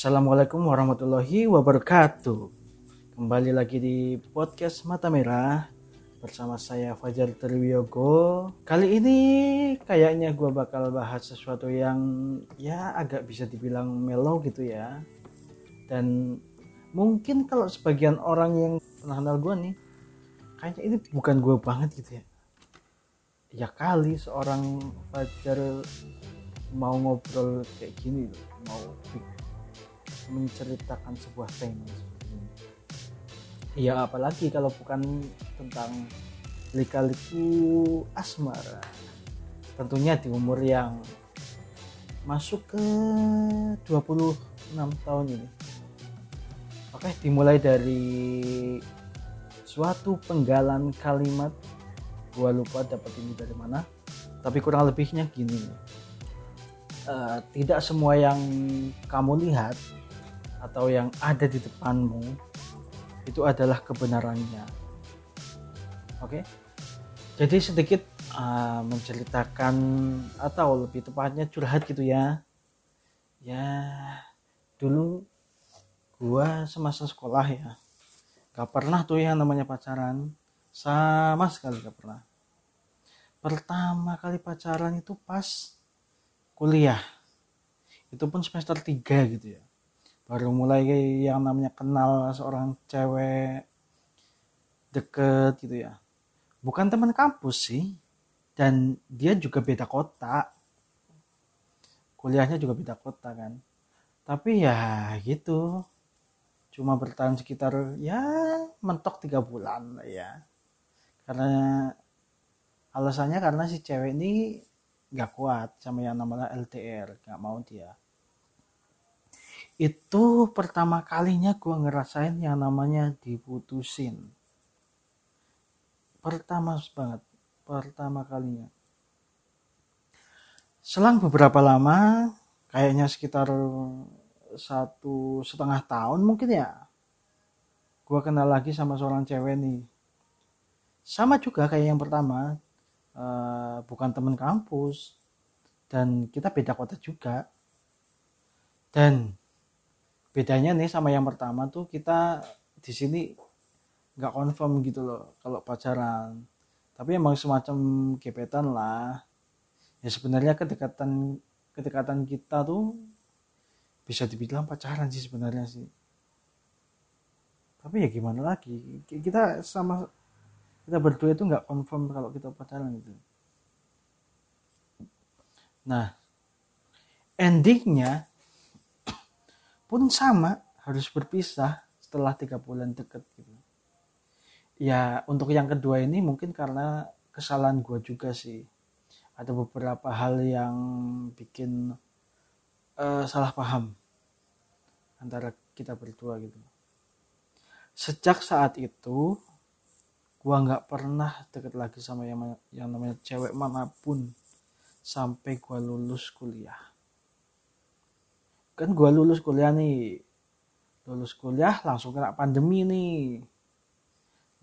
Assalamualaikum warahmatullahi wabarakatuh. Kembali lagi di podcast Mata Merah bersama saya Fajar Triwiyogo. Kali ini kayaknya gue bakal bahas sesuatu yang ya agak bisa dibilang mellow gitu ya. Dan mungkin kalau sebagian orang yang pernah kenal gue nih, kayaknya ini bukan gue banget gitu ya. Ya kali seorang Fajar mau ngobrol kayak gini mau menceritakan sebuah tema seperti ini. Ya apalagi kalau bukan tentang lika-liku asmara. Tentunya di umur yang masuk ke 26 tahun ini. Oke, dimulai dari suatu penggalan kalimat gua lupa dapat ini dari mana tapi kurang lebihnya gini uh, tidak semua yang kamu lihat atau yang ada di depanmu itu adalah kebenarannya. Oke? Jadi sedikit uh, menceritakan atau lebih tepatnya curhat gitu ya. Ya dulu gua semasa sekolah ya gak pernah tuh yang namanya pacaran. Sama sekali gak pernah. Pertama kali pacaran itu pas kuliah. Itu pun semester 3 gitu ya baru mulai yang namanya kenal seorang cewek deket gitu ya. Bukan teman kampus sih. Dan dia juga beda kota. Kuliahnya juga beda kota kan. Tapi ya gitu. Cuma bertahan sekitar ya mentok tiga bulan ya. Karena alasannya karena si cewek ini gak kuat sama yang namanya LTR gak mau dia itu pertama kalinya gue ngerasain yang namanya diputusin. Pertama banget pertama kalinya. Selang beberapa lama kayaknya sekitar satu setengah tahun mungkin ya gue kenal lagi sama seorang cewek nih. Sama juga kayak yang pertama uh, bukan teman kampus dan kita beda kota juga. Dan bedanya nih sama yang pertama tuh kita di sini nggak confirm gitu loh kalau pacaran. Tapi emang semacam gebetan lah. Ya sebenarnya kedekatan kedekatan kita tuh bisa dibilang pacaran sih sebenarnya sih. Tapi ya gimana lagi? Kita sama kita berdua itu nggak confirm kalau kita pacaran gitu. Nah endingnya pun sama harus berpisah setelah tiga bulan deket gitu. Ya untuk yang kedua ini mungkin karena kesalahan gue juga sih. Ada beberapa hal yang bikin uh, salah paham antara kita berdua gitu. Sejak saat itu gua nggak pernah deket lagi sama yang yang namanya cewek mana pun sampai gua lulus kuliah kan gua lulus kuliah nih. Lulus kuliah langsung kena pandemi nih.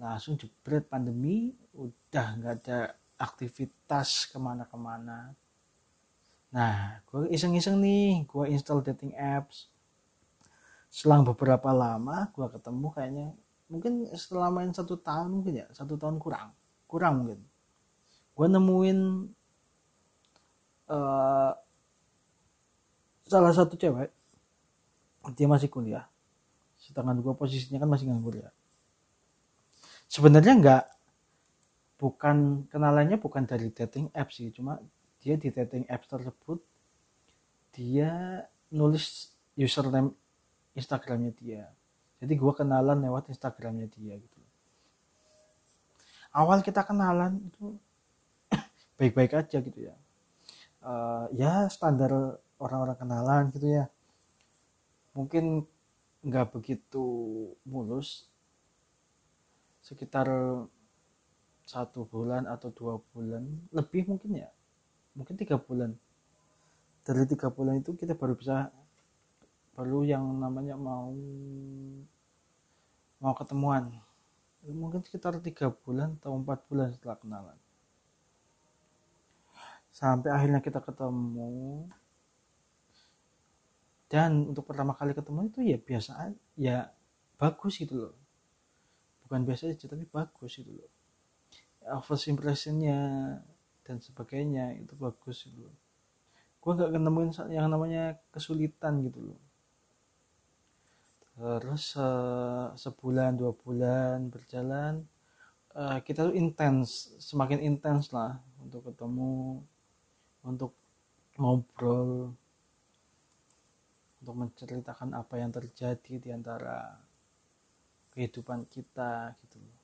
Langsung jebret pandemi udah nggak ada aktivitas ke mana-kemana. Nah gue iseng-iseng nih gue install dating apps. Selang beberapa lama gue ketemu kayaknya mungkin setelah main satu tahun mungkin ya satu tahun kurang kurang mungkin. Gue nemuin uh, salah satu cewek dia masih kuliah. Sedangkan gue posisinya kan masih nganggur ya sebenarnya nggak bukan kenalannya bukan dari dating apps sih. Cuma dia di dating apps tersebut dia nulis username Instagramnya dia. Jadi gue kenalan lewat instagramnya dia gitu. Awal kita kenalan itu baik-baik aja gitu ya. Uh, ya standar orang-orang kenalan gitu ya. Mungkin nggak begitu mulus. Sekitar satu bulan atau dua bulan lebih mungkin ya. Mungkin tiga bulan. Dari tiga bulan itu kita baru bisa perlu yang namanya mau mau ketemuan. Mungkin sekitar tiga bulan atau empat bulan setelah kenalan. Sampai akhirnya kita ketemu dan untuk pertama kali ketemu itu ya biasa ya bagus gitu loh. Bukan biasa aja tapi bagus gitu loh. First impressionnya dan sebagainya itu bagus gitu loh. Gue gak ketemuin yang namanya kesulitan gitu loh. Terus uh, sebulan dua bulan berjalan uh, kita tuh intens semakin intens lah untuk ketemu untuk ngobrol untuk menceritakan apa yang terjadi di antara kehidupan kita gitu loh.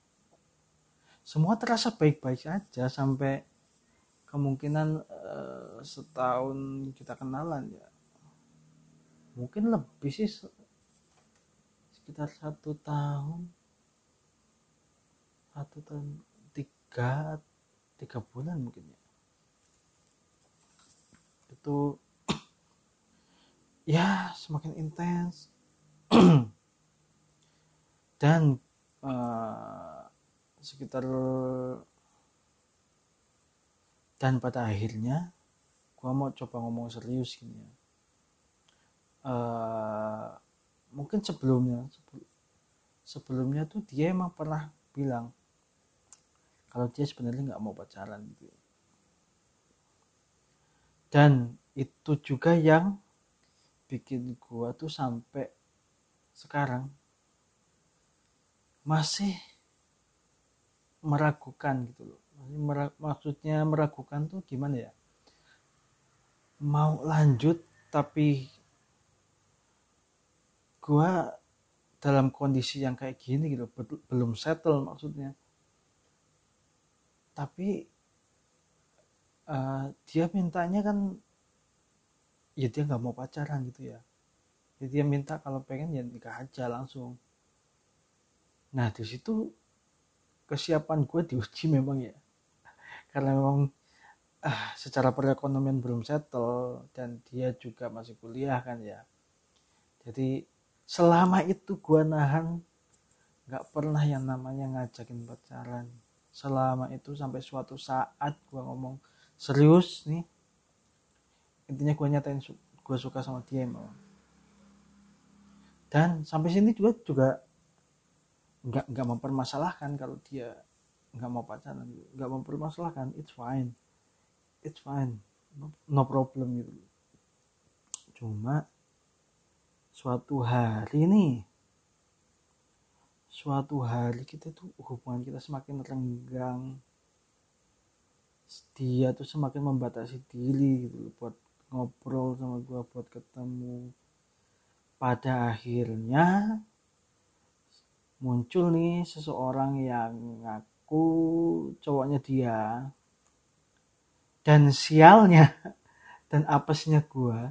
Semua terasa baik-baik saja sampai kemungkinan uh, setahun kita kenalan ya. Mungkin lebih sih sekitar satu tahun. Satu tahun tiga tiga bulan mungkin ya. Itu ya semakin intens. Dan uh, sekitar dan pada akhirnya gua mau coba ngomong serius gini ya. Uh, mungkin sebelumnya sebelumnya tuh dia emang pernah bilang kalau dia sebenarnya nggak mau pacaran gitu dan itu juga yang bikin gua tuh sampai sekarang masih meragukan gitu loh. Merag, maksudnya meragukan tuh gimana ya? Mau lanjut tapi gue dalam kondisi yang kayak gini gitu belum settle maksudnya. Tapi uh, dia mintanya kan ya dia nggak mau pacaran gitu ya. Jadi dia minta kalau pengen ya nikah aja langsung. Nah di situ kesiapan gue diuji memang ya. Karena memang uh, secara perekonomian belum settle dan dia juga masih kuliah kan ya. Jadi selama itu gue nahan nggak pernah yang namanya ngajakin pacaran. Selama itu sampai suatu saat gue ngomong serius nih intinya gue nyatain gue suka sama dia mau dan sampai sini juga juga nggak nggak mempermasalahkan kalau dia nggak mau pacaran nggak mempermasalahkan it's fine. It's fine. No, problem gitu. Cuma suatu hari nih suatu hari kita tuh hubungan kita semakin renggang. Dia tuh semakin membatasi diri gitu buat ngobrol sama gua buat ketemu. Pada akhirnya muncul nih seseorang yang ngaku cowoknya dia dan sialnya dan apesnya gua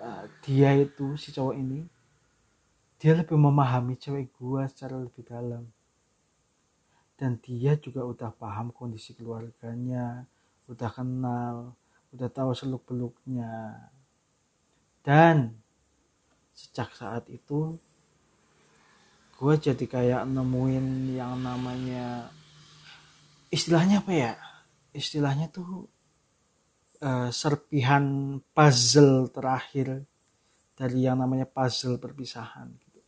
Eh, dia itu si cowok ini dia lebih memahami cewek gua secara lebih dalam. Dan dia juga udah paham kondisi keluarganya udah kenal udah tahu seluk beluknya dan sejak saat itu gue jadi kayak nemuin yang namanya istilahnya apa ya? Istilahnya tuh uh, serpihan puzzle terakhir dari yang namanya puzzle perpisahan gitu.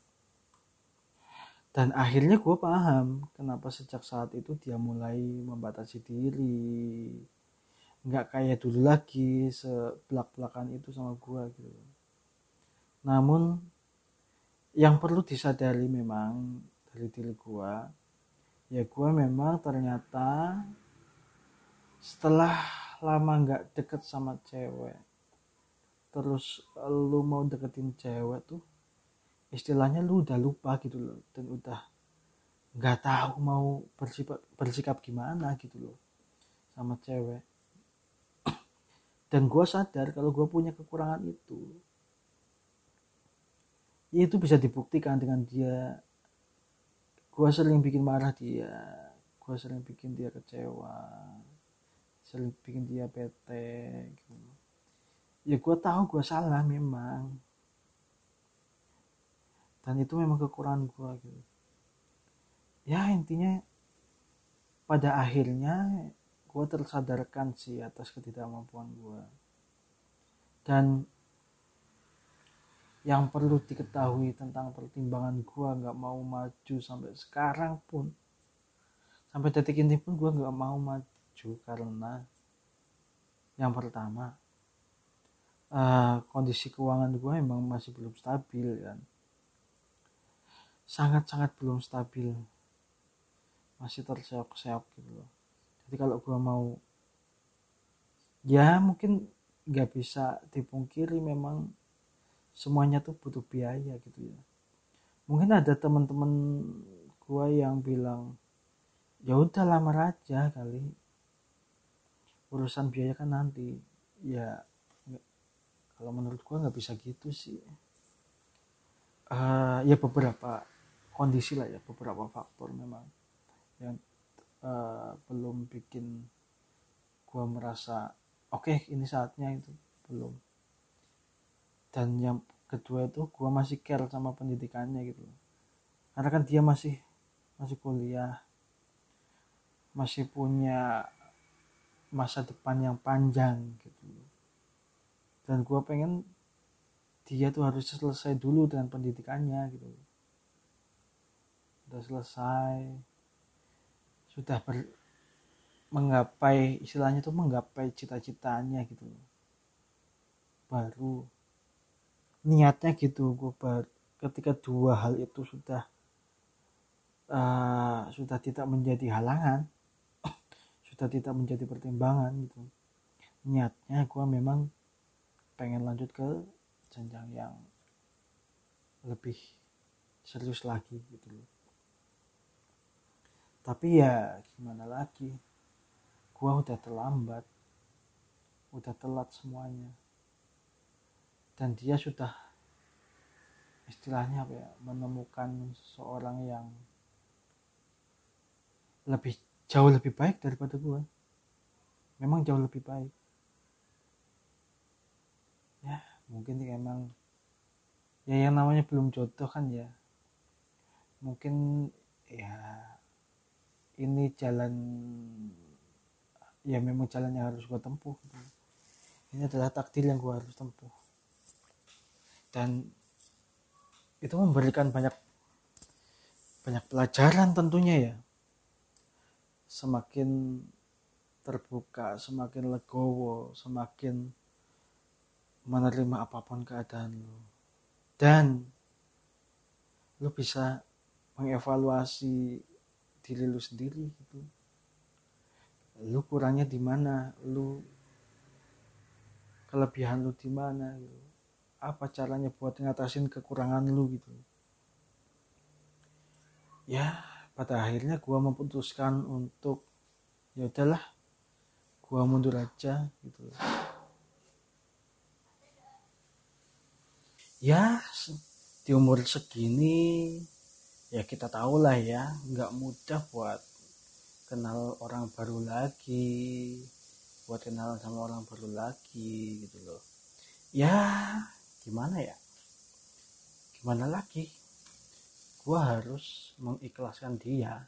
Dan akhirnya gue paham kenapa sejak saat itu dia mulai membatasi diri, nggak kayak dulu lagi sebelak-belakan itu sama gue gitu. Namun yang perlu disadari memang dari diri gue, ya gue memang ternyata setelah lama nggak deket sama cewek terus lu mau deketin cewek tuh istilahnya lu udah lupa gitu loh dan udah nggak tahu mau bersikap bersikap gimana gitu loh sama cewek dan gue sadar kalau gue punya kekurangan itu ya itu bisa dibuktikan dengan dia. Gue sering bikin marah dia gue sering bikin dia kecewa sering bikin dia bete gitu. Ya gue tahu gue salah memang. Dan itu memang kekurangan gue gitu. Ya intinya pada akhirnya gue tersadarkan sih atas ketidakmampuan gue dan yang perlu diketahui tentang pertimbangan gue nggak mau maju sampai sekarang pun sampai detik ini pun gue nggak mau maju karena yang pertama uh, kondisi keuangan gue emang masih belum stabil kan. Sangat-sangat belum stabil. Masih terseok-seok gitu loh jadi kalau gue mau ya mungkin nggak bisa dipungkiri memang semuanya tuh butuh biaya gitu ya. Mungkin ada teman-teman gue yang bilang ya udah lamar aja kali. Urusan biaya kan nanti. Ya kalau menurut gue nggak bisa gitu sih. Uh, ya beberapa kondisi lah ya beberapa faktor memang. Yang uh, belum bikin gue merasa oke okay, ini saatnya itu belum. Dan yang kedua itu gue masih care sama pendidikannya gitu karena kan dia masih masih kuliah masih punya masa depan yang panjang gitu dan gue pengen dia tuh harus selesai dulu dengan pendidikannya gitu udah selesai sudah ber, menggapai istilahnya tuh menggapai cita-citanya gitu baru niatnya gitu gue bar, ketika dua hal itu sudah uh, sudah tidak menjadi halangan sudah tidak menjadi pertimbangan gitu. Niatnya gue memang pengen lanjut ke jenjang yang lebih serius lagi gitu loh tapi ya gimana lagi? Gua udah terlambat. Udah telat semuanya. Dan dia sudah istilahnya apa ya menemukan seseorang yang lebih jauh lebih baik daripada gua. Memang jauh lebih baik. Ya mungkin emang ya yang namanya belum jodoh kan ya. Mungkin ya ini jalan ya memang jalan yang harus gue tempuh. Ini adalah takdir yang gue harus tempuh. Dan itu memberikan banyak banyak pelajaran tentunya ya. Semakin terbuka semakin legowo semakin menerima apa pun keadaan lo dan lo bisa mengevaluasi diri lu sendiri gitu. Lu kurangnya di mana? Lu kelebihan lu di mana gitu? Apa caranya buat ngatasin kekurangan lu gitu? Ya pada akhirnya gua memutuskan untuk ya udahlah gua mundur aja gitu. Ya di umur segini ya kita tahu lah ya nggak mudah buat kenal orang baru lagi buat kenal sama orang baru lagi gitu loh. Ya gimana ya? Gimana lagi? Gua harus mengikhlaskan dia.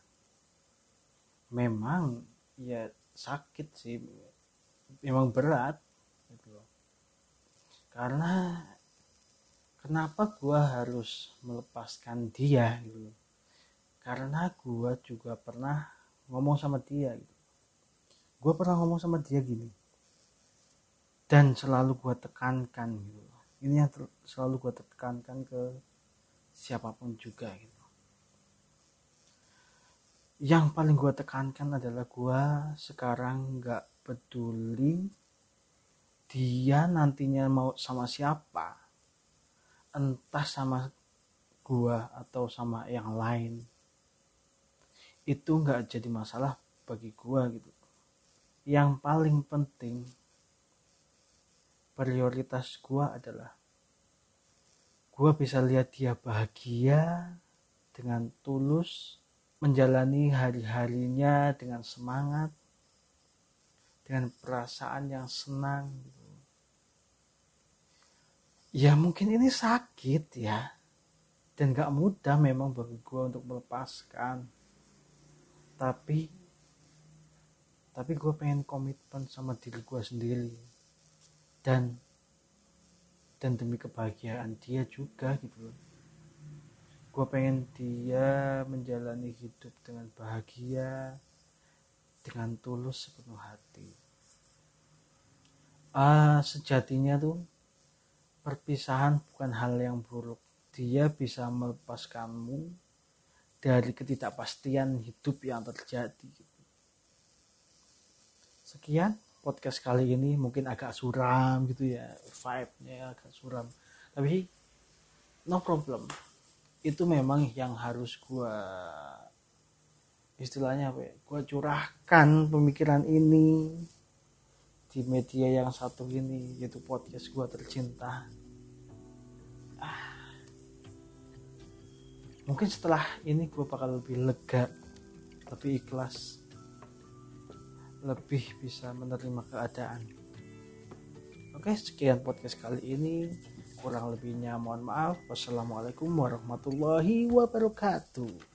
Memang ya sakit sih. Memang berat gitu loh. Karena kenapa gua harus melepaskan dia gitu karena gua juga pernah ngomong sama dia gitu. Gua pernah ngomong sama dia gini. Dan selalu gua tekankan gitu ini yang selalu gua tekankan ke siapa pun juga gitu. Yang paling gua tekankan adalah gua sekarang nggak peduli dia nantinya mau sama siapa entah sama gua atau sama yang lain itu nggak jadi masalah bagi gua gitu. Yang paling penting prioritas gua adalah gua bisa lihat dia bahagia dengan tulus menjalani hari-harinya dengan semangat dengan perasaan yang senang gitu ya mungkin ini sakit ya. Dan gak mudah memang bagi gue untuk melepaskan. Tapi tapi gue pengen komitmen sama diri gue sendiri. Dan dan demi kebahagiaan dia juga gitu loh. Gue pengen dia menjalani hidup dengan bahagia dengan tulus sepenuh hati. Ah sejatinya tuh perpisahan bukan hal yang buruk. Dia bisa melepaskanmu dari ketidakpastian hidup yang terjadi. Sekian podcast kali ini. Mungkin agak suram gitu ya vibe-nya agak suram. Tapi no problem. Itu memang yang harus gua istilahnya apa ya gua curahkan pemikiran ini di media yang satu ini yaitu podcast gua tercinta ah. mungkin setelah ini gua bakal lebih lega lebih ikhlas lebih bisa menerima keadaan. Oke, sekian podcast kali ini. Kurang lebihnya mohon maaf. Wassalamualaikum warahmatullahi wabarakatuh.